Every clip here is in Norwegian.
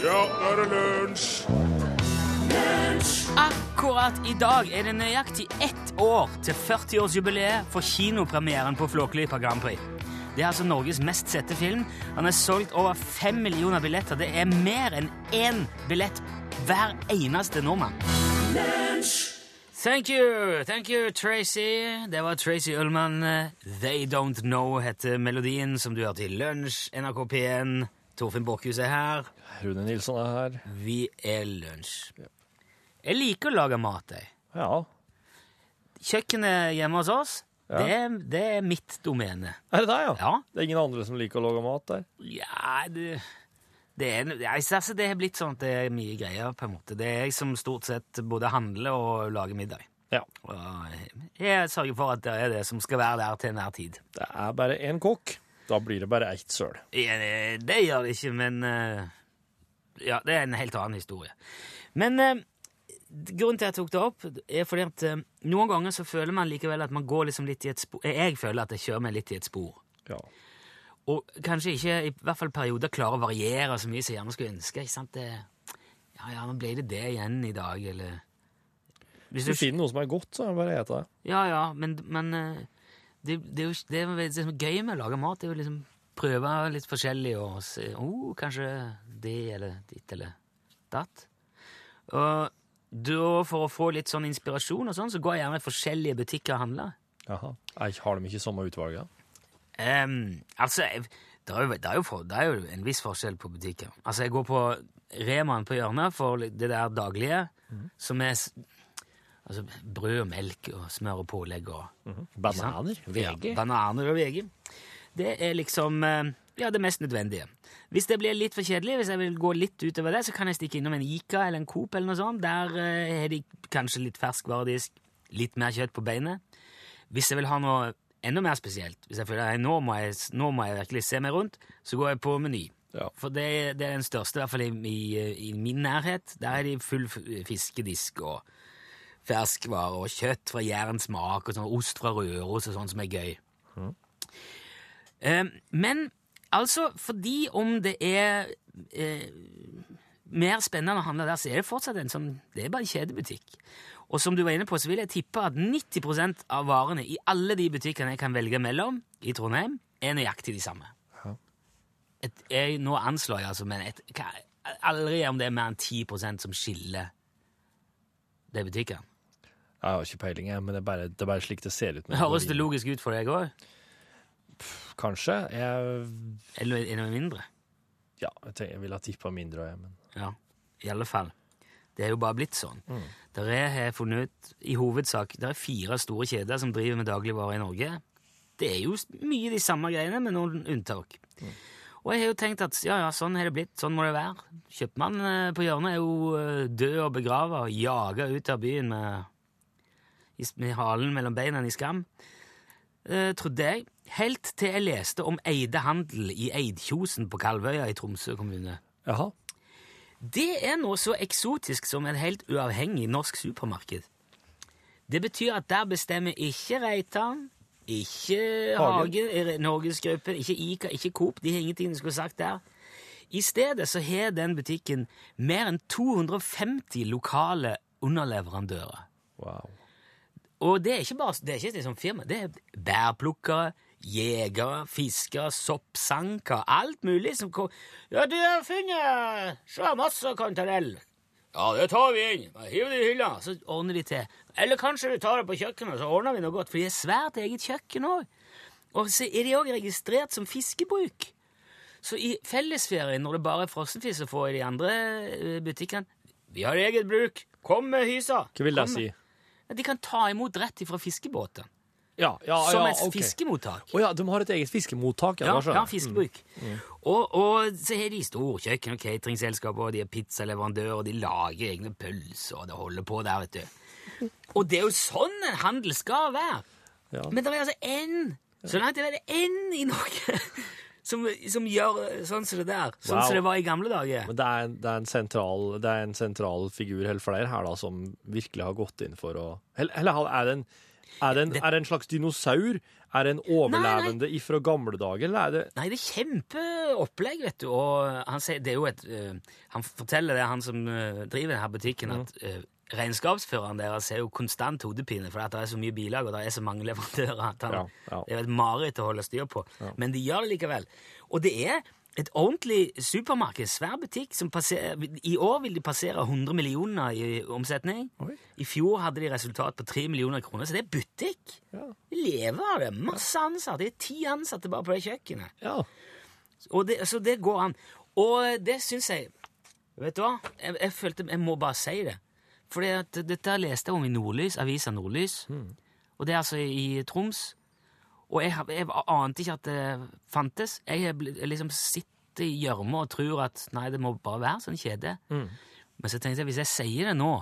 Ja, nå er det lunsj! Akkurat i dag er det nøyaktig ett år til 40-årsjubileet for kinopremieren på Flåklypa Grand Prix. Det er altså Norges mest sette film. Han er solgt over fem millioner billetter. Det er mer enn én billett hver eneste nordmann. Thank you, thank you, Tracy. Det var Tracy Ullmann. They Don't Know heter melodien som du hørte i Lunsj, NRK P1. Torfinn Borchhus er her. Rune Nilsson er her. Vi er Lunsj. Jeg liker å lage mat, jeg. Ja. Kjøkkenet hjemme hos oss, Ja. det, er, det er mitt domene. Er det deg, ja? Ja. Det er ingen andre som liker å lage mat der? Ja, det, det er altså, det har blitt sånn at det er mye greier, på en måte. Det er jeg som stort sett både handler og lager middag. Ja. Og jeg sørger for at det er det som skal være der til enhver tid. Det er bare én kokk. Da blir det bare ett søl. Ja, det, det gjør det ikke, men eh, Ja, det er en helt annen historie. Men eh, grunnen til at jeg tok det opp, er fordi at eh, noen ganger så føler man likevel at man går liksom litt i et spor Jeg føler at jeg kjører meg litt i et spor. Ja. Og kanskje ikke i hvert fall perioder klarer å variere så mye som jeg gjerne skulle ønske. ikke sant? Det, ja, ja, nå ble det det igjen i dag, eller Hvis du, du finner noe som er godt, så er det bare å ete det. Ja, ja, men, men eh, det, det er jo det er jo det som er gøy med å lage mat. Det er jo liksom prøve litt forskjellig og se oh, kanskje det eller ditt eller datt. Og da, for å få litt sånn inspirasjon og sånn, så går jeg gjerne i forskjellige butikker og handler. Jaha. Har de ikke samme utvalget? Um, altså, det er, jo, det, er for, det er jo en viss forskjell på butikker. Altså, jeg går på Remaen på hjørnet for det der daglige, som er altså, brød og melk og smør og pålegg og Bananer? Ja, bananer og VG. Det er liksom eh, ja, det mest nødvendige. Hvis det blir litt for kjedelig, hvis jeg vil gå litt utover det, så kan jeg stikke innom en Ica eller en Coop eller noe sånt. Der eh, har de kanskje litt ferskvaredisk, litt mer kjøtt på beinet. Hvis jeg vil ha noe enda mer spesielt, hvis jeg føler at nå må jeg, nå må jeg virkelig se meg rundt, så går jeg på Meny. Ja. For det, det er den største, i hvert fall i, i, i min nærhet. Der er de full fiskedisk og ferskvarer og kjøtt fra Jærens Smak og sånn ost fra Røros og sånn som er gøy. Eh, men altså, fordi om det er eh, mer spennende å handle der, så er det fortsatt en sånn Det er bare en kjedebutikk. Og som du var inne på, så vil jeg tippe at 90% av varene i alle de butikkene jeg kan velge mellom i Trondheim, er nøyaktig de samme. Ja. Et, jeg, nå anslår jeg altså, men et, hva, aldri om det er mer enn 10% som skiller de butikkene. Jeg har ikke peiling, jeg, men det er bare, det er bare slik det ser ut. Høres det logisk ut for deg òg? Kanskje. Jeg, Eller er det mindre? ja, jeg, tenker, jeg ville ha tippa mindre, men Ja, i alle fall. Det er jo bare blitt sånn. Der er, har funnet ut, i hovedsak, det er fire store kjeder som driver med dagligvarer i Norge. Det er jo mye de samme greiene, med noen unntak. Og jeg har jo tenkt at ja, ja, sånn har det blitt, sånn må det være. Kjøpmannen eh, på hjørnet er jo eh, død og begrava og jaga ut av byen med, med halen mellom beina i skam. Eh, trodde jeg. Helt til jeg leste om Eide Handel i Eidkjosen på Kalvøya i Tromsø kommune. Jaha. Det er noe så eksotisk som en helt uavhengig norsk supermarked. Det betyr at der bestemmer ikke Reitan, ikke Hagen. Hagen Norgesgruppen, ikke Ica, ikke Coop. De har ingenting de skulle sagt der. I stedet så har den butikken mer enn 250 lokale underleverandører. Wow. Og det er ikke bare det er ikke liksom firma. Det er bærplukkere, jegere, fiskere, soppsanker, alt mulig som kom Ja, du har funnet så masse kantarell. Ja, det tar vi inn. Hiv det i hylla, så ordner de til. Eller kanskje du tar det på kjøkkenet, så ordner vi noe godt. For de har svært eget kjøkken òg. Og så er de òg registrert som fiskebruk. Så i fellesferien, når det bare er frossenfisk å få i de andre eh, butikkene Vi har eget bruk. Kom med hysa. Hva vil det si? De kan ta imot rett ifra fiskebåten. Ja, ja, som et okay. fiskemottak. Å ja, de har et eget fiskemottak? Ja, Ja, skjønner Mm. fiskebruk. Og, og så har de storkjøkken og cateringselskaper, og de er pizzaleverandører, og de lager egne pølser, og det holder på der, vet du. Og det er jo sånn en handel skal være. Ja. Men det er altså én, så langt er det én i Norge som, som gjør sånn som det der. Sånn Wow. som det var i gamle dager. Men det er, det, er en sentral, det er en sentral figur eller flere her da, som virkelig har gått inn for å Eller, eller er, det en, er, det en, er det en slags dinosaur? Er det en overlevende ifra gamle dager, eller er det Nei, det er kjempeopplegg, vet du. Og han sier, det er jo et uh, Han forteller det, han som uh, driver denne butikken, at uh, regnskapsføreren deres har jo konstant hodepine fordi det er så mye bilag og det er så mange leverandører at han, Ja, ja. det er et mareritt å holde styr på. Men de gjør det likevel. Og det er et ordentlig supermarked, svær butikk, som passerer I år vil de passere 100 millioner i omsetning. Oi. I fjor hadde de resultat på 3 millioner kroner, så det er butikk. Ja. De lever av det. Masse ansatte. Det er ti ansatte bare på det kjøkkenet. Ja. Det, så det går an. Og det syns jeg Vet du hva? Jeg, jeg følte Jeg må bare si det. For dette leste jeg om i Nordlys, avisa Nordlys. Og det er altså i Troms. Og jeg, jeg ante ikke at det fantes. Jeg liksom sitter i gjørma og tror at nei, det må bare være sånn kjede. Men så tenkte jeg hvis jeg sier det nå,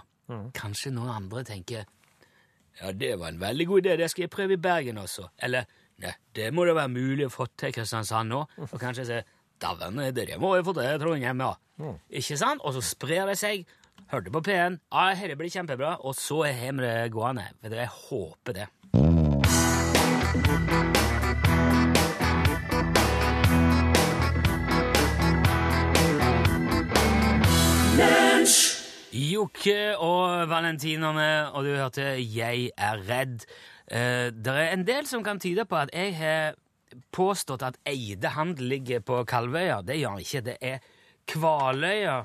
kanskje noen andre tenker ja, det var en veldig god idé, det skal jeg prøve i Bergen også. Eller nei, det må det være mulig å få til i Kristiansand nå. Og kanskje jeg sier dæven, det må jeg få til i Trondheim, ja. Ikke sant? Og så sprer det seg. Hørte på P1. Ja, dette blir kjempebra. Og så har vi det gående. Jeg håper det. Jokke og Valentinerne, og du hørte Jeg er redd. Eh, det er en del som kan tyde på at jeg har påstått at Eide handel ligger på Kalvøya. Det gjør han ikke. Det er Kvaløya.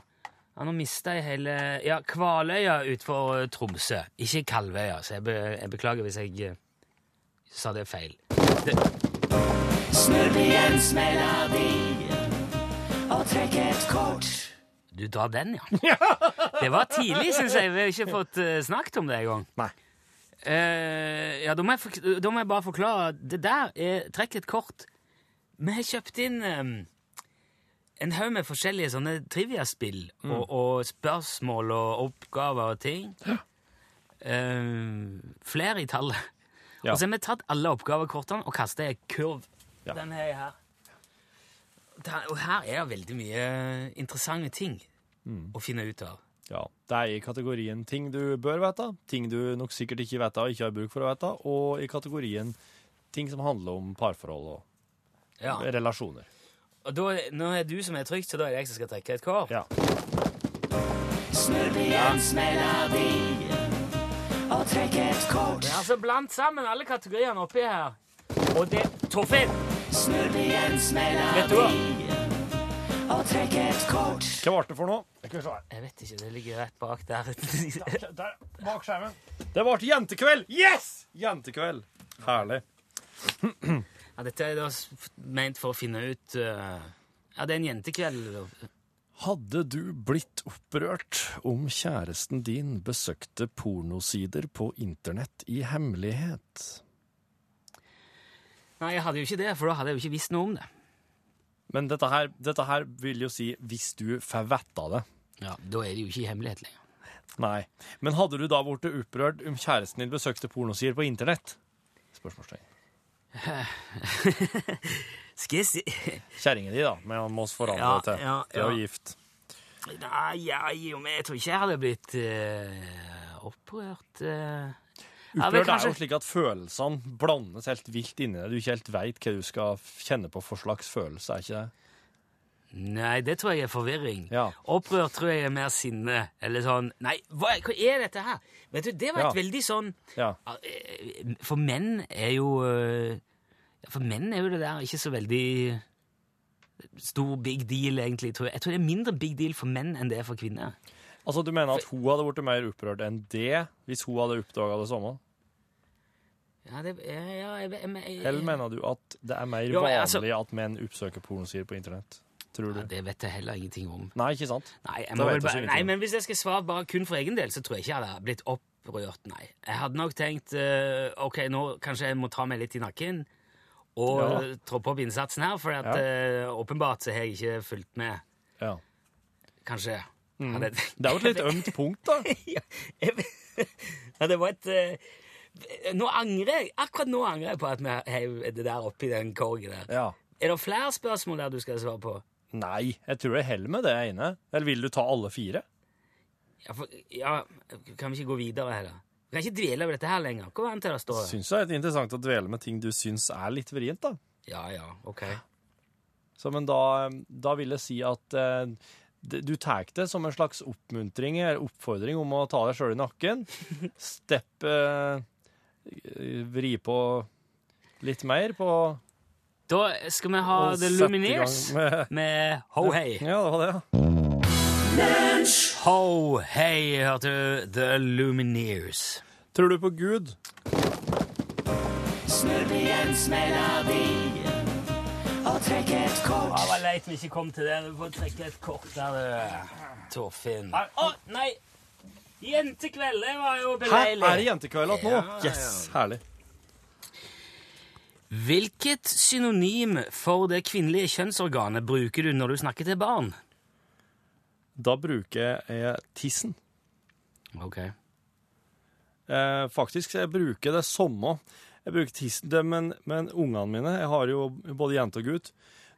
Ja, nå mista jeg hele Ja, Kvaløya utenfor Tromsø, ikke Kalvøya. Så jeg, be, jeg beklager hvis jeg eh, sa det feil. Det, Snurriens melodi og trekk et kort. du drar den, ja. Det var tidlig, syns jeg. Vi har ikke fått eh, snakket om det engang. Eh, ja, da må, jeg da må jeg bare forklare. Det der er Trekk et kort. Vi har kjøpt inn um, en haug med forskjellige sånne triviaspill Mm. og, og spørsmål og oppgaver og ting. Uh, flere i tallet. Ja. Og så har vi tatt alle oppgavekortene og kasta i en kurv. Ja. Den jeg her. Der, og her er det veldig mye interessante ting Mm. å finne ut av. Ja, Det er i kategorien ting du bør vite, ting du nok sikkert ikke vet og ikke har bruk for å vite, og i kategorien ting som handler om parforhold og Ja. relasjoner. Og da, nå er du som er trygt, så da er det jeg som skal trekke et kort. Ja. Snurriens melodi og trekk et kort. Ja, altså Bland sammen alle kategoriene oppi her. Og det Torfinn! Snurriens Vet du hva? melodi og et kort. Hva ble det for noe? Jeg. Jeg vet ikke, det ligger rett bak der. Der, bak skjermen. Det ble jentekveld! Yes! Jentekveld. Herlig. ja, dette er da ment for å finne ut uh, Ja, det er en jentekveld. Hadde du blitt opprørt om kjæresten din besøkte pornosider på internett i hemmelighet? Nei, jeg hadde jo ikke det, for da hadde jeg jo ikke visst noe om det. Men dette her, dette her vil jo si hvis du får vite det. Ja, Da er det jo ikke i hemmelighet lenger. Nei. Men hadde du da blitt opprørt om kjæresten din besøkte pornosider på internett? Spørsmålstegn. Skal jeg si Kjerringa di, da, med han må oss forandre Ja, til. ja, Det er jo ja. gift. Nei, ja, jeg tror ikke jeg hadde blitt uh, opprørt. eh. Ja, kanskje... Opprørt er jo slik at følelsene blandes helt vilt inni deg. Du ikke helt veit hva du skal kjenne på for slags følelse, er ikke det? Nei, det tror jeg er forvirring. Ja. Opprørt tror jeg er mer sinne. Eller sånn Nei, hva, hva er dette her? Vet du, Det var et Ja. veldig sånn Ja. eh, For menn er jo eh, For menn er jo det der ikke så veldig stor big deal, egentlig. Tror jeg. jeg tror det er mindre big deal for menn enn det er for kvinner. Altså, Du mener at hun hadde blitt mer opprørt enn det hvis hun hadde oppdaga det samme? Ja, det, ja, ja, jeg, jeg, jeg, Eller mener du at det er mer Jo, vanlig altså- at menn oppsøker pornosider på internett? Tror du? ja, Det vet jeg heller ingenting om. Nei, ikke sant? Nei, bare, nei, men hvis jeg skal svare bare kun for egen del, så tror jeg ikke jeg hadde blitt opprørt, nei. Jeg hadde nok tenkt uh, ok, nå kanskje jeg må ta meg litt i nakken og Ja. troppe opp innsatsen her, for at, Ja. uh, åpenbart så har jeg ikke fulgt med. Ja. Kanskje. Mm. Hadde, Det er jo et litt ømt punkt, da. ja, det var et uh, Nå angrer jeg. Akkurat nå angrer jeg på at vi heiv det der oppi den korgen der. Ja. Er det flere spørsmål der du skal svare på? Nei, jeg tror jeg heller med det ene. Eller vil du ta alle fire? Ja, for, ja, kan vi ikke gå videre heller? Vi kan ikke dvele over dette her lenger. Hva an til det står. Syns det er interessant å dvele med ting du syns er litt vrient, da. Ja, ja, ok. Så, men da, da vil jeg si at eh, du tar det som en slags oppmuntring eller oppfordring om å ta deg sjøl i nakken. Stepp eh, Vri på litt mer på Da skal vi ha The Lumineers med med Ho Hey. Ja, det var det, ja. Ho hei, hørte du The Lumineers. Tror du på Gud? Snurriens melodi. Og trekk et kort. Det var leit vi ikke kom til det. Du får trekke et kort der, du. Torfinn. Å, nei! Jentekveld, det var jo beleilig. Her er det jentekveld igjen nå? Ja, ja, Yes, herlig. Hvilket synonym for det kvinnelige kjønnsorganet bruker du når du snakker til barn? Da bruker jeg tissen. Ok. Eh, faktisk, jeg bruker det samme. Jeg bruker tissen, det, men, men ungene mine, jeg har jo både jente og gutt,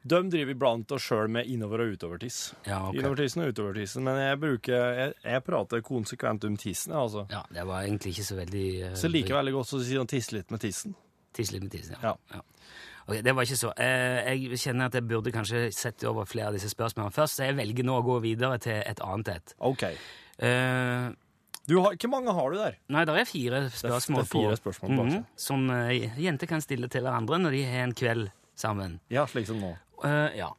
de driver iblant og sjøl med innover- og utovertiss. Ja, ok. Innovertissen og utovertissen, men jeg bruker, jeg, jeg prater konsekvent om tissen, altså. Ja, det var egentlig ikke så veldig uh, Så jeg liker veldig godt å si å tisse litt med tissen. Tiss litt med tissen, ja. Ja. Ok, det var ikke så. Eh, jeg kjenner at jeg burde kanskje sette over flere av disse spørsmålene først, så jeg velger nå å gå videre til et annet et. OK. Uh, Du har, hvor mange har du der? nei, det er fire spørsmål det er fire på, spørsmål på, -hmm, som uh, jenter kan stille til hverandre når de har en kveld sammen. Ja, slik som nå. Uh, ja.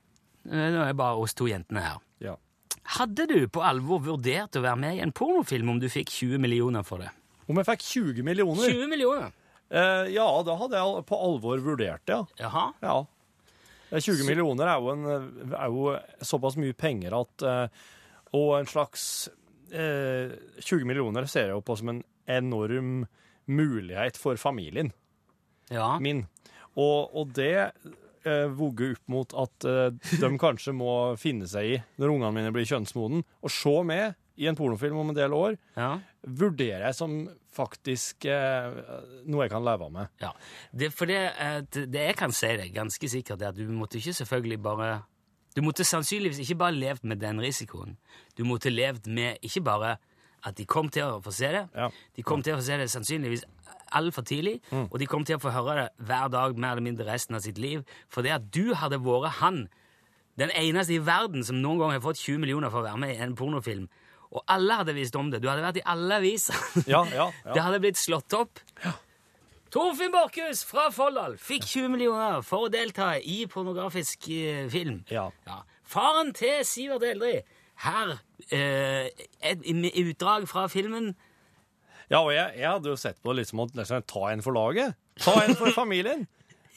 Nå er det bare oss to jentene her. Ja. Hadde du på alvor vurdert å være med i en pornofilm om du fikk 20 millioner for det? Om jeg fikk 20 millioner? 20 millioner? Eh, ja, da hadde jeg på alvor vurdert det, ja. Jaha. Ja. Eh, 20 millioner er jo, en, er jo såpass mye penger at eh, Og en slags eh, 20 millioner ser jeg jo på som en enorm mulighet for familien Ja. min. Og, og det eh, vogger opp mot at eh, de kanskje må finne seg i, når ungene mine blir kjønnsmoden, å se med i en pornofilm om en del år, ja. vurderer jeg som faktisk eh, noe jeg kan leve med. Ja, det, for det, eh, det jeg kan si deg ganske sikkert, er at du måtte ikke selvfølgelig bare Du måtte sannsynligvis ikke bare levd med den risikoen. Du måtte levd med ikke bare at de kom til å få se det, Ja. de kom til å få se det sannsynligvis altfor tidlig, og de kom til å få høre det hver dag mer eller mindre resten av sitt liv, for det at du hadde vært han, den eneste i verden som noen gang har fått 20 millioner for å være med i en pornofilm, og alle hadde visst om det. Du hadde vært i alle aviser. Ja, ja, Det hadde blitt slått opp. Ja. Torfinn Borchhus fra Folldal fikk 20 millioner for å delta i pornografisk eh, film. Ja. Faren til Sivert Eldrid. Her eh, et, utdrag fra filmen. Ja, og jeg, jeg hadde jo sett på det litt som å liksom, ta en for laget. Ta en for familien.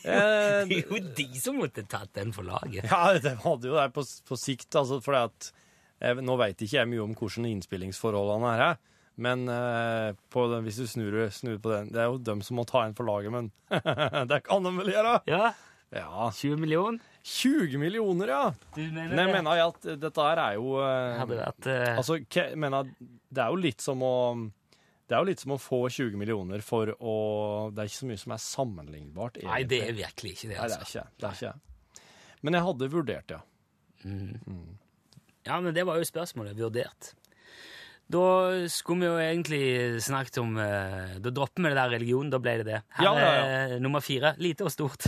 Eh, Det er jo de som måtte tatt den for laget. ja, det hadde jo det på, på sikt, altså, fordi at jeg, Nå veit ikke jeg mye om hvordan innspillingsforholdene er her, men eh, på den, hvis du snur, snur på den Det er jo dem som må ta en for laget, men det kan de vel gjøre? Ja, Ja. 20 millioner. 20 millioner, ja! Du mener Nei, det mener jeg at dette her er jo eh, hadde vært eh, Altså, jeg mener, det er jo litt som å det er jo litt som å få 20 millioner for å Det er ikke så mye som er sammenlignbart. Nei, det er virkelig ikke det. Nei, det er altså. ikke det. Er ikke. Men jeg hadde vurdert, ja. Ja, men det var jo spørsmålet. Vurdert. Da skulle vi jo egentlig snakket om eh, Da dropper vi det der religion. Da ble det det. Her Ja, ja, ja. er nummer fire. Lite og stort.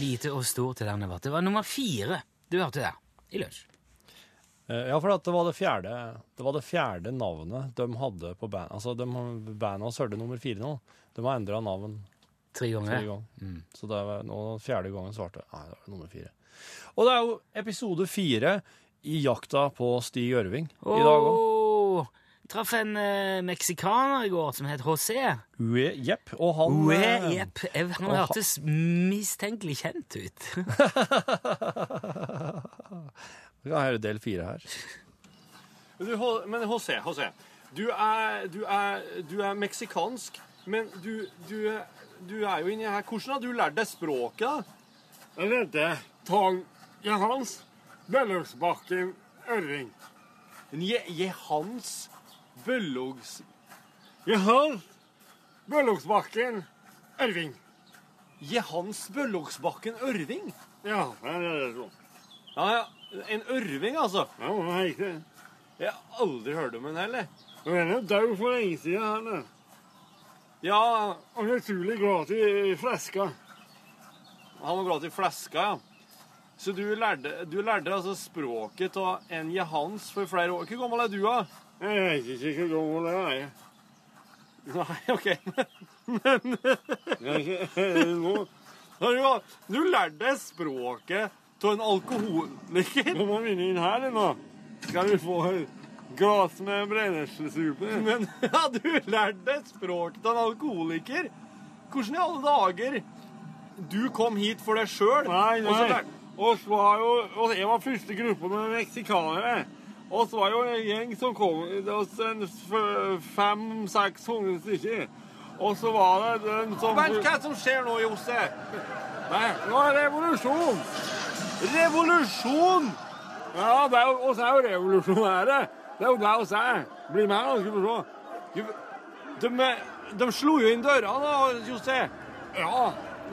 Lite og stort til denne vart. Det var nummer fire du hørte der i lunsj. Eh, Ja, for det var det fjerde, det var det fjerde navnet de hadde på band. Altså, de, bandet hørte nummer fire nå. De har endra navn Tre tre ganger. Mm. Så det var nå fjerde gangen svarte Nei, det var nummer fire. Og det er jo episode fire i jakta på Stig Ørving i dag òg. Traff en eh, meksikaner i går som het José. Jepp. Og han Ue, eh, jepp. Han og ha- hørtes mistenkelig kjent ut. Vi kan høre del fire her. Du, men José, José, du er, du er, du er meksikansk, men du, du, er- du er jo inni her. Hvordan har du lært deg språket, da? Jeg lærte Tang Jehans Bøllogsbakken Ørring. Je, je Bøllogs... Jehans Bøllogsbakken Ørving. Jehans Bøllogsbakken Ørving? Ja, det er det sånn. Ja, ja. En ørving, altså? Ja, hva heter det? Jeg har aldri hørt om en heller. Den er død for lenge siden. Han er. Ja, Han er utrolig glad i fleska. han var glad i fleska, ja. Så du lærte, du lærte altså språket av en Jehans for flere år. Hvor gammel er du, da? Jeg vet ikke hvor gammel jeg er. Nei, OK. Men, er. Du, du lærte språket av en alkoholiker. Kom må vinne inn her nå. Skal vi få med brenneslesuppe? Men ja, du lærte språket av en alkoholiker. Hvordan i alle dager Du kom hit for deg sjøl? Nei, nei. Oss var jo, og jeg var første gruppe med meksikanere. Og så var jo en gjeng som kom, oss en fem-seks hundre stykker. Og så var det den som Vent, hva er det som skjer nå, Jose? Nei, nå er det revolusjon! Revolusjon! Ja, det er oss er jo revolusjonære. Det er jo det og seg. Bli med, da, skal du se. De, de slo jo inn døra, da, Jose. Ja,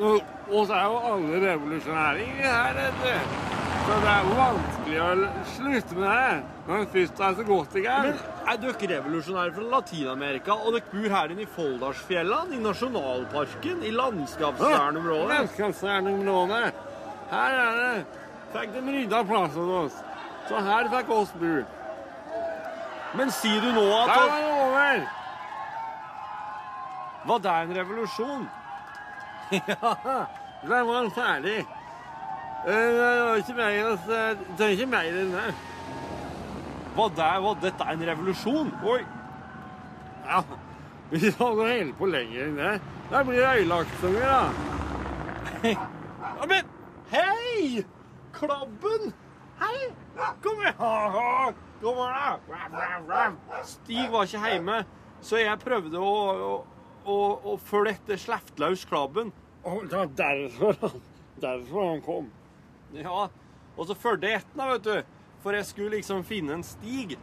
og så er jo alle revolusjonæringer her, vet du. Så det er jo vanskelig å slutte med det når en først er så godt i gang. Men er dere revolusjonære fra Latin-Amerika, og dere bor her inne i Folldalsfjellene, i nasjonalparken, i landskapsvernområdet? Landskapsvernområdet. Her er det. Fikk de rydda plassen hos oss. Så her fikk oss bo. Men sier du nå Der at var det over. Var det en revolusjon? Der var ferdig. Eh, Det var ikke mer, det er ikke mer enn det. Var, det, var dette en revolusjon? Oi. Ja, hvis vi hadde holdt på lenger enn det, da blir det øyelaksunger, da. Men hei! Klabben! Hei! Kom her! Kom her! Stig var ikke hjemme, så jeg prøvde å, å, å, å følge etter sleftlaus klabben. Og det var derfor han, derfor han kom. Ja, og så fulgte jeg etter, vet du. For jeg skulle liksom finne en stig.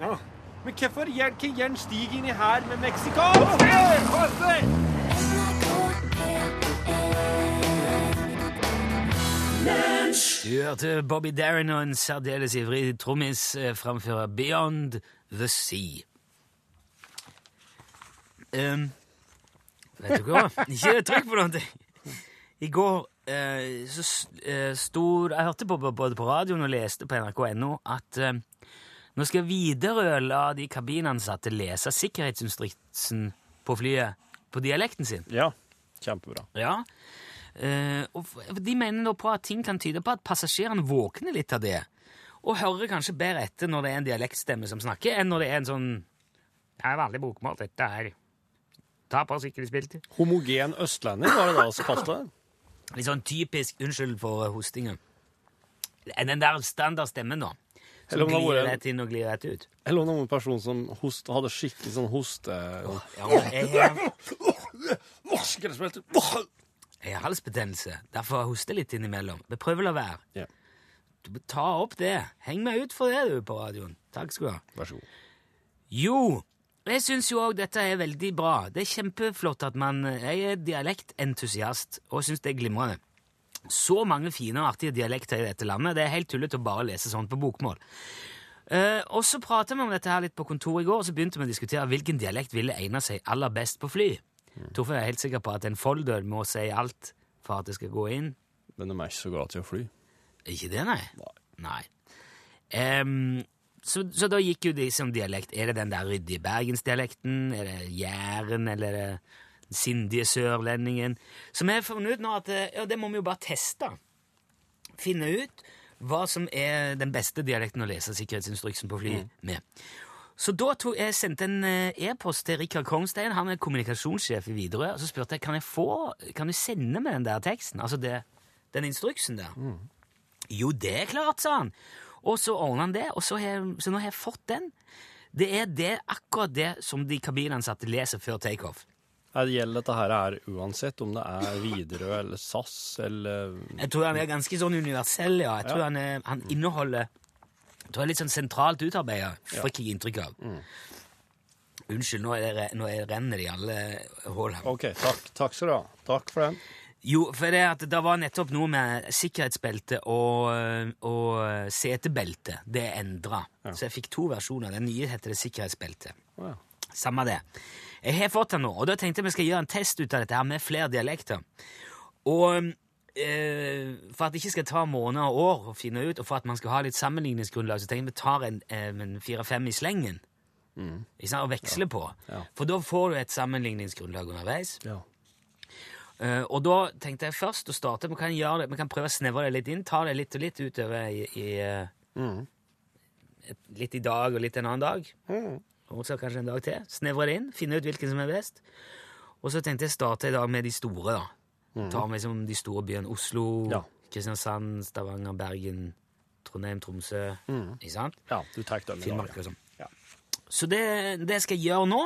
Ja. Men hvorfor gjør ikke Jern stig inni her med meksikansk? Du hørte Bobby Darin og en særdeles ivrig trommis eh, framføre Beyond the Sea. Um, vet du hva? Ikke trykk på noe. I går uh, så s- eh, sto Jeg hørte på, både på radioen og leste på nrk.no at uh, nå skal Widerøe la de kabinansatte lese sikkerhetsinstruksen på flyet på dialekten sin. Ja, kjempebra. Ja. Eh, og de mener nå på at ting kan tyde på at passasjerene våkner litt av det, og hører kanskje bedre etter når det er en dialektstemme som snakker, enn når det er en sånn Det er veldig bokmål, dette her. Ta på sikkerhetsbeltet. Homogen østlending, var det da vi kalte det? Litt sånn typisk unnskyld for hostingen hostingen. Den der standardstemmen, da. Som glir var rett inn og glir rett ut. Eller om en person som host, hadde skikkelig sånn hoste... Ja, jeg, jeg. Jeg har halsbetennelse, derfor hoster jeg litt innimellom. Men prøv å la være. Ja, Du, ta opp det. Heng meg ut for det, du, på radioen. Takk skal du ha. vær så god. Jo, jeg syns jo òg dette er veldig bra. Det er kjempeflott at man Jeg er dialektentusiast og syns det er glimrende. Så mange fine og artige dialekter i dette landet. Det er helt tullete å bare lese sånt på bokmål. Uh, og så pratet vi om dette her litt på kontoret i går, og så begynte vi å diskutere hvilken dialekt ville egne seg aller best på fly. Torfinn er helt sikker på at en folder må si alt for at det skal gå inn. Men de er ikke så glad til å fly. Ikke det, nei? Nei. Um, så, så da gikk jo de som dialekt. Er det den der ryddige bergensdialekten? Er det Jæren, eller er det sindige sørlendingen? Så vi har funnet ut nå at eh, ja, det må vi jo bare teste. Finne ut hva som er den beste dialekten å lese sikkerhetsinstruksen på fly med. Så da tog jeg sendte en eh, e-post til Rikard Kongstein, han er kommunikasjonssjef i Widerøe, og så spurte jeg kan jeg få, kan du sende meg den der teksten, altså det, den instruksen der. Jo, det er klart, sa han. Og så ordna han det, og så, har, så nå har jeg fått den. Det er det, akkurat det som de kabinansatte leser før takeoff. Det gjelder dette her er uansett om det er Widerøe eller SAS eller Jeg tror han er ganske sånn universell, ja. Jeg tror Ja. han, er, han inneholder Jeg var litt sånn sentralt utarbeida, fikk jeg inntrykk av. Unnskyld, nå, er det, nå er, renner det i alle hull her. OK, takk. Takk skal du ha. Takk for den. Jo, for det, at det var nettopp noe med sikkerhetsbelte og, og setebelte. Det er endra. Så jeg fikk to versjoner. Den nye heter det sikkerhetsbelte. Ja. Samme det. Jeg har fått den nå, og da tenkte jeg vi skal gjøre en test ut av dette her med flere dialekter. Og for at det ikke skal ta måneder og år å finne ut, og for at man skal ha litt sammenligningsgrunnlag, så tenker jeg vi tar en, eh, en fire-fem i slengen. Sant? Og veksler på. Ja. For da får du et sammenligningsgrunnlag underveis. Ja. Uh, og da tenkte jeg først å starte Vi kan, det, vi kan prøve å snevre det litt inn. Ta det litt og litt utover i, i eh, Mm. et, Litt i dag og litt en annen dag. Og så kanskje en dag til. Snevre det inn, finne ut hvilken som er best. Og så tenkte jeg å starte i dag med de store. da. Ta med liksom de store byene Oslo, Ja. Kristiansand, Stavanger, Bergen, Trondheim, Tromsø. Ikke sant? ja, du tar dem Finnmark og sånn. Ja. Så det, det skal jeg gjøre nå.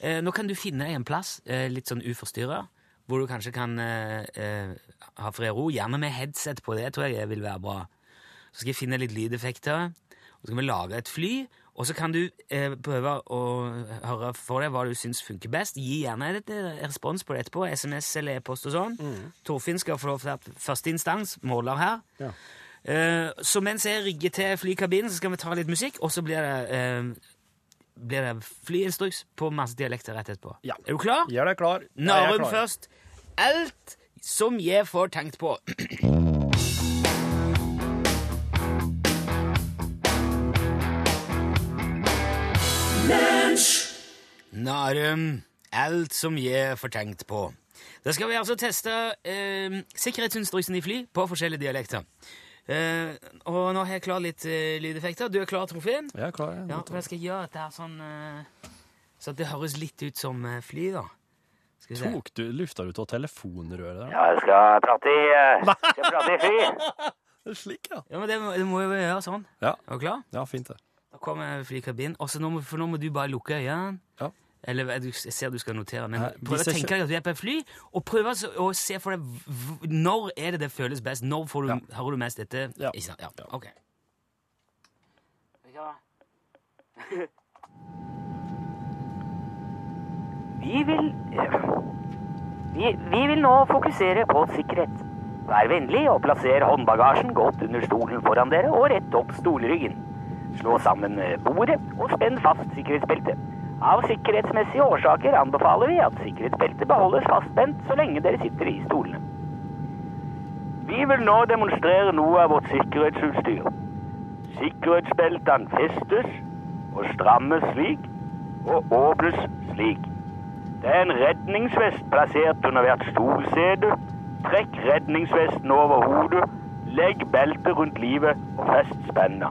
Eh, nå kan du finne en plass, eh, litt sånn uforstyrra, hvor du kanskje kan eh, eh, ha fred og ro. Gjerne med headset på det, tror jeg vil være bra. Så skal jeg finne litt lydeffekter, og så skal vi lage et fly. Og så kan du eh, prøve å høre for deg hva du syns funker best. Gi gjerne et eh, respons på det etterpå. SMS eller e-post og sånn. Torfinn skal få lov til å være første instans, måler her. Ja. Eh, så mens jeg rigger til flykabinen, så skal vi ta litt musikk, og så blir det, eh, blir det flyinstruks på masse dialekter rett etterpå. Ja. Er du klar? Ja, det er klar. først. Alt som jeg får tenkt på. Narum. Alt som jeg får tenkt på. Da skal vi altså teste eh, sikkerhetsinstruksen i fly på forskjellige dialekter. Eh, og nå har jeg klar litt eh, lydeffekter. Du er klar, Trofeen? Jeg er klar. Jeg. Ja, for jeg skal gjøre dette her sånn eh, Så at det høres litt ut som eh, fly, da. Skal vi se. Tok du, lufta du av telefonrøret der? Ja, jeg skal prate i, eh, skal prate i fly. Det er slik, ja. Ja, men det, må- det må jo gjøre sånn. Ja, Er du klar? ja fint det. Da kommer flykabinen. Også nå, må- for nå må du bare lukke øynene. Ja. Eller jeg jeg ser du skal notere, men prøv å tenke deg at du er på et fly, og prøv altså å se for deg når er det det føles best. Når får du, Ja. hører du mest dette? Ja. Ikke sant? Ja. Ja. Vi vil vi, vi vil nå fokusere på sikkerhet. Vær vennlig og plasser håndbagasjen godt under stolen foran dere og rett opp stolryggen. Slå sammen eh, bordet og spenn fast sikkerhetsbeltet. Av sikkerhetsmessige årsaker anbefaler vi at sikkerhetsbeltet beholdes fastspent så lenge dere sitter i stolene. Vi vil nå demonstrere noe av vårt sikkerhetsutstyr. Sikkerhetsbeltene festes og strammes slik og åpnes slik. Det er en redningsvest plassert under hvert stolsete. Trekk redningsvesten over hodet, legg beltet rundt livet og fest spenna.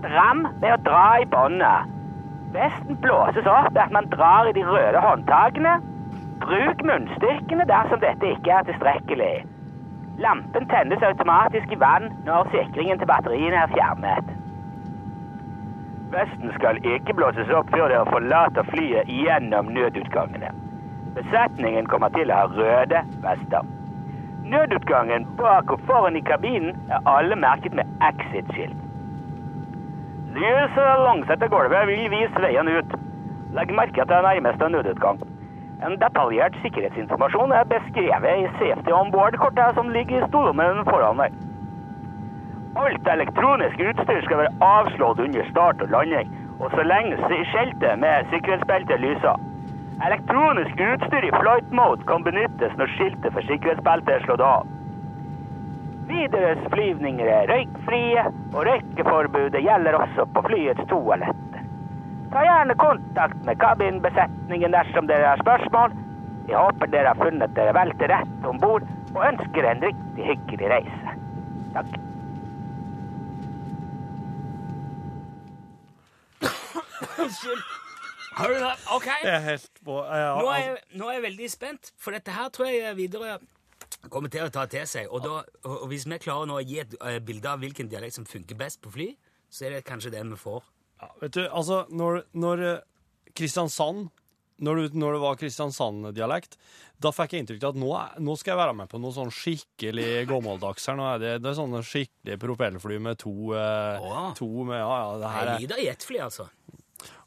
Stram ved å dra i båndet. Vesten blåses opp ved at man drar i de røde håndtakene. Bruk munnstyrkene dersom dette ikke er tilstrekkelig. Lampen tennes automatisk i vann når sikringen til batteriene er fjernet. Vesten skal ikke blåses opp før dere forlater flyet gjennom nødutgangene. Besetningen kommer til å ha røde vester. Nødutgangen bak og foran i kabinen er alle merket med exit-skilt. Lyset langsetter gulvet vil vise veien ut. Legg merke til nærmeste nødutgang. En detaljert sikkerhetsinformasjon er beskrevet i Safety On Board-kortet som ligger i stolommen foran deg. Alt elektronisk utstyr skal være avslått under start og landing, og så lenge skiltet med sikkerhetsbelte lyser. Elektronisk utstyr i flight mode kan benyttes når skiltet for sikkerhetsbeltet er slått av. Videres flyvninger er røykfrie, og røykeforbudet gjelder også på flyets toaletter. Ta gjerne kontakt med kabinbesetningen dersom dere har spørsmål. Jeg håper dere har funnet dere vel til rette om bord, og ønsker en riktig hyggelig reise. Takk. Unnskyld. Har du det? Ok. Jeg er helt på ja, Nå er, jeg, nå er jeg veldig spent, for dette her tror jeg videre kommer til å ta til seg. Og, da, og, hvis vi klarer nå å gi et eh, bilde av hvilken dialekt som funker best på fly, så er det kanskje den vi får. ja, Vet du, altså, når, når eh, Kristiansand når, du, når det var Kristiansand-dialekt, da fikk jeg inntrykk av at nå, er- nå skal jeg være med på noe sånn skikkelig gammeldags her. Nå er det, det er sånne skikkelig propellfly med to, eh, Åh. to med, Ja, ja, det her Jeg er lider i jetfly, altså.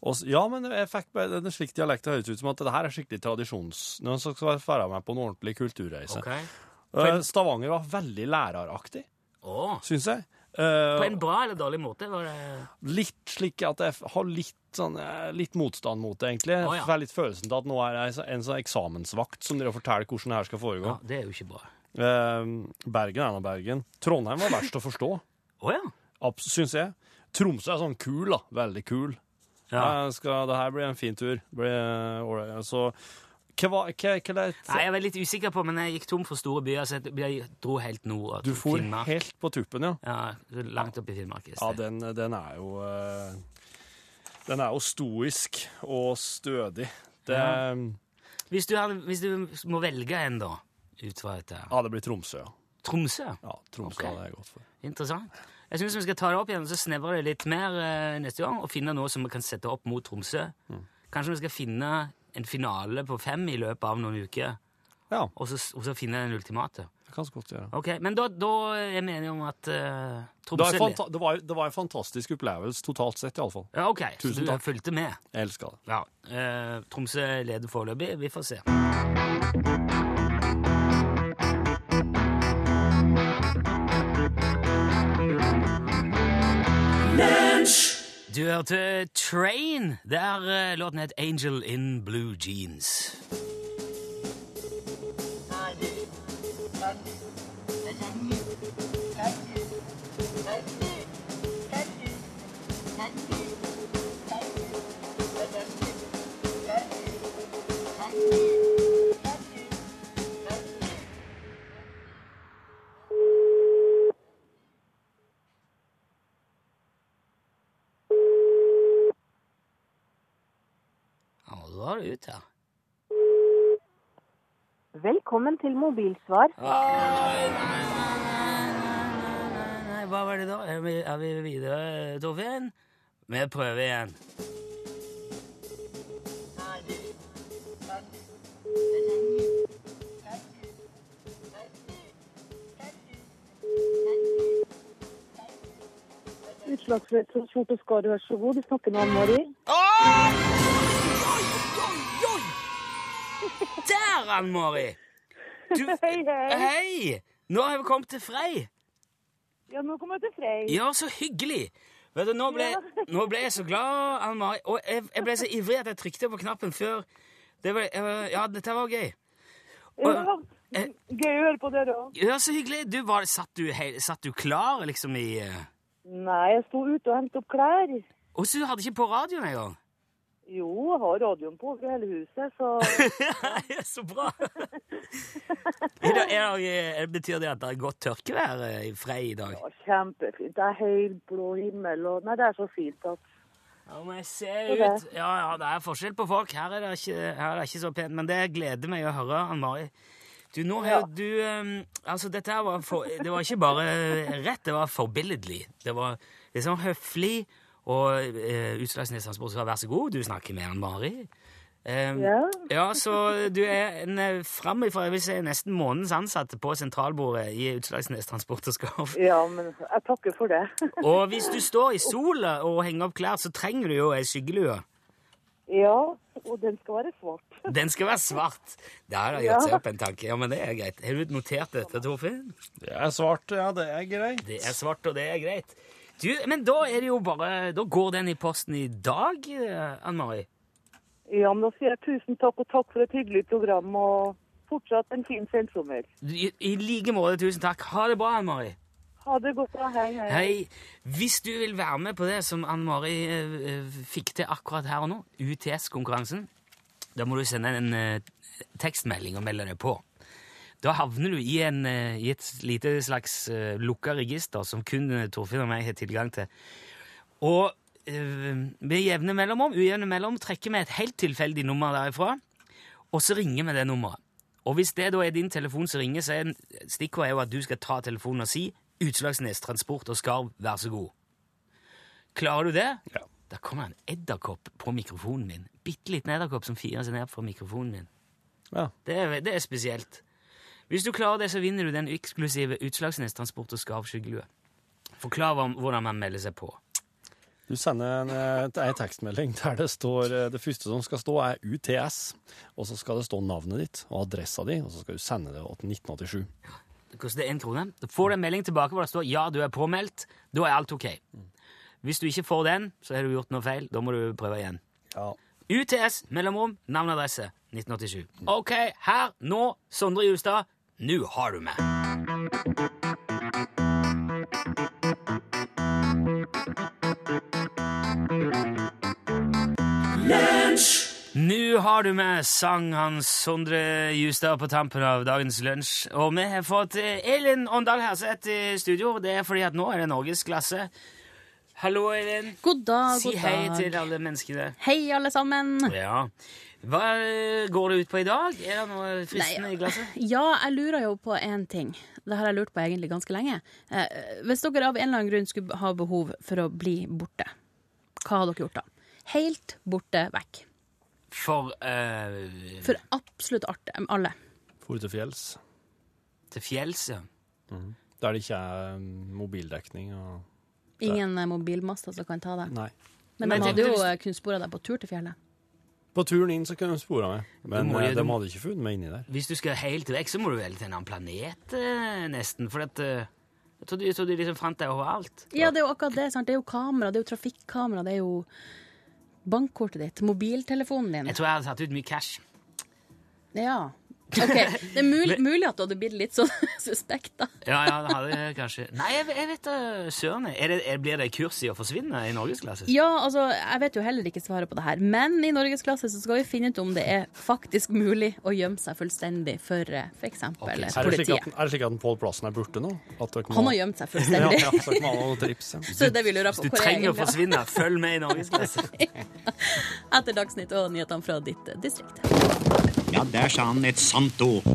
Og, ja, men jeg fikk en slik dialekt høres ut som at det her er skikkelig tradisjons... Når man skal være med på en ordentlig kulturreise. Okay. For... Stavanger var veldig læreraktig, oh. syns jeg. Eh, på en bra eller dårlig måte? Var det... litt slik at jeg har litt, sånn, eh, litt motstand mot det, egentlig. Oh, ja. Jeg får litt følelsen til at nå er jeg en sånn eksamensvakt som dere forteller hvordan det her skal foregå. Ja, det er jo ikke bra. Eh, Bergen er nå Bergen. Trondheim var verst å forstå, oh, ja. syns jeg. Tromsø er sånn kul, da. Veldig kul. Ja. Skal, det her blir en fin tur. Blir, så hva hva, hva det, Nei, jeg var litt usikker på, men jeg gikk tom for store byer, så jeg dro helt nord. Du for Finnmark. helt på tuppen, ja. Ja, langt opp i Finnmark. i Ja, den, den er jo eh, Den er jo stoisk og stødig. Det ja. Hvis, du hadde, hvis du må velge en, da, ut fra dette Ja, det blir Tromsø. Tromsø? ja Tromsø okay. hadde jeg gått for. Interessant. Jeg syns vi skal ta det opp igjen og så snevre det litt mer eh, neste gang, og finne noe som vi kan sette opp mot Tromsø. Mm. Kanskje vi skal finne en finale på fem i løpet av noen uker, Ja, og så, og så finne den ultimate. det kan så godt gjøre. Ok, Men da, da er vi enige om at Det var, Tromsø en fanta det, var, det var en fantastisk opplevelse totalt sett, iallfall. Ja, ok, Tusen så du takk. fulgte med. Jeg elsker det. Ja. eh, Tromsø leder foreløpig. Vi får se. Du hørte Train, der eh, låten het Angel in Blue Jeans. Thank da det ut her. Velkommen til mobilsvar. Nei, hva var det da? Er vi, er vi videre, Torfinn? Vi prøver igjen. Utslagsrett transport og skade, vær så god. Du snakker med Ann-Mari. Der, Ann-Mari! Hei, hei. hei! Nå har vi kommet til Frei. Ja, nå kommer jeg til Frei. Ja, så hyggelig! Vet du, Nå ble, nå ble jeg så glad, Ann-Mari. Og jeg, jeg ble så ivrig at jeg trykte på knappen før. Det ble, ja, dette var gøy. Ja, eh, Gøy å høre på dere òg. Ja, så hyggelig. Du, var, satt, du, hei- satt du klar, liksom, i eh, Nei, jeg sto ute og hentet opp klær. Og så du hadde ikke på radioen engang? Jo, jeg har radioen på over hele huset, så Ja, så bra! er det, er det, betyr det at det er godt tørkevær eh, i Frei i dag? ja, kjempefint. Det er helt blå himmel, og nei, det er så fint at Ja, men jeg ser ut Ja, ja, det er forskjell på folk. Her er det ikke, er det ikke så pent. Men det gleder meg å høre, Ann-Mari. Du, nå har ja. du um, Altså, dette her var for, Det var ikke bare rett, det var forbilledlig. Det var liksom høflig, og eh, Utslagsnes spurte sa vær så god, du snakker med han Mari. Eh, Ja. ja, så du er en eh, framifrå, jeg vil si nesten månedens ansatte på sentralbordet i Utslagsnes Transport og Skarv. Ja, men jeg takker for det. Og hvis du står i sola og henger opp klær, så trenger du jo ei skyggelue. Ja, og den skal være svart. Den skal være svart. Det har jeg gjort seg opp en tanke. Ja, men det er greit. Har du notert dette, Torfinn? Det er svart, ja, det er greit. Det er svart, og det er greit. Du, men da er det jo bare Da går den i posten i dag, eh, Ann-Mari. Ja, men da sier jeg tusen takk, og takk for et hyggelig program, og fortsatt en fin sensommer. I, I like måte, tusen takk. Ha det bra, Ann-Mari. Ha det godt, da. Hei, hei. Hei. Hvis du vil være med på det som Ann-Mari eh, eh, fikk til akkurat her og nå, UTS-konkurransen, da må du sende en eh, tekstmelding og melde deg på. Da havner du i, en, eh, i et lite slags uh, lukka register som kun eh, Torfinn og meg har tilgang til. Og uh, med jevne mellomrom, ujevne mellom, trekker vi et helt tilfeldig nummer derifra, og så ringer vi det nummeret. Og hvis det da er din telefon som ringer, så er stikkordet jo at du skal ta telefonen og si Utslagsnes Transport og Skarv, vær så god. Klarer du det? Ja. Da kommer en edderkopp på mikrofonen min. Bitte liten edderkopp som firer seg ned fra mikrofonen min. Ja. Det er, det er spesielt. Hvis du klarer det, så vinner du den eksklusive Utslagsnes Transport og skarvskyggelue. Forklar hvordan man melder seg på. Du sender en, eh, en tekstmelding der det står eh, Det første som skal stå, er UTS. Og så skal det stå navnet ditt og adressa di, og så skal du sende det til 1987. Det koster én krone. Da får du en melding tilbake hvor det står 'ja, du er påmeldt'. Da er alt ok. Hvis du ikke får den, så har du gjort noe feil. Da må du prøve igjen. Ja. UTS, mellomrom, navn og adresse. 1987. Ok, her, nå, Sondre Justad. Nå har du meg. Nå har du med, sang Hans Sondre Justad på tampen av dagens lunsj. Og vi har fått eh, Elin Åndal Herseth i studio. Det er fordi at nå er det norgesklasse. Hallo, Elin. God dag, Si god hei til alle menneskene. Hei, alle sammen. Ja. Hva eh, går det ut på i dag? Er det noe fristende Nei, i glasset? Ja, jeg lurer jo på én ting. Det har jeg lurt på egentlig ganske lenge. Eh, hvis dere av en eller annen grunn skulle ha behov for å bli borte, hva har dere gjort da? Helt borte vekk. For uh, For absolutt art, alle. For til fjells. til fjells, ja. Der det ikke er mm, mobildekning og Ingen mobilmaster som kan ta deg. Nei. Men, Men de hadde jo du- kunnet spore deg på tur til fjellet. På turen inn så kunne de spore meg, men må eh, de hadde ikke funnet meg inni der. Hvis du skal helt vekk, så må du vel til en annen planet, eh, nesten. For at eh, Jeg trodde, jeg trodde de liksom fant deg overalt. Ja, det er jo akkurat det. sant? Det er jo kamera, det er jo trafikkamera, det er jo bankkortet ditt, mobiltelefonen din. Jeg tror jeg hadde tatt ut mye cash. Ja. OK. Det er mulig, mulig at du hadde blitt litt sånn suspekt, da. Ja, ja, det hadde jeg kanskje Nei, jeg, jeg vet da søren. Det, blir det kurs i å forsvinne i norgesklasse? Ja, altså, jeg vet jo heller ikke svaret på det her, men i norgesklasse så skal vi finne ut om det er faktisk mulig å gjemme seg fullstendig for f.eks. for eksempel Er eh, det slik politiet. at, er det slik at Pål Plassen er borte nå? At dere må- Han har gjemt seg fullstendig. ja, så dere må ha noe trips. Ja. Så det vi lurer på Du hvor er trenger å forsvinne. Følg med i norgesklasse. Etter Dagsnytt og nyhetene fra ditt eh, distrikt. Ja, der sa han et sant ord.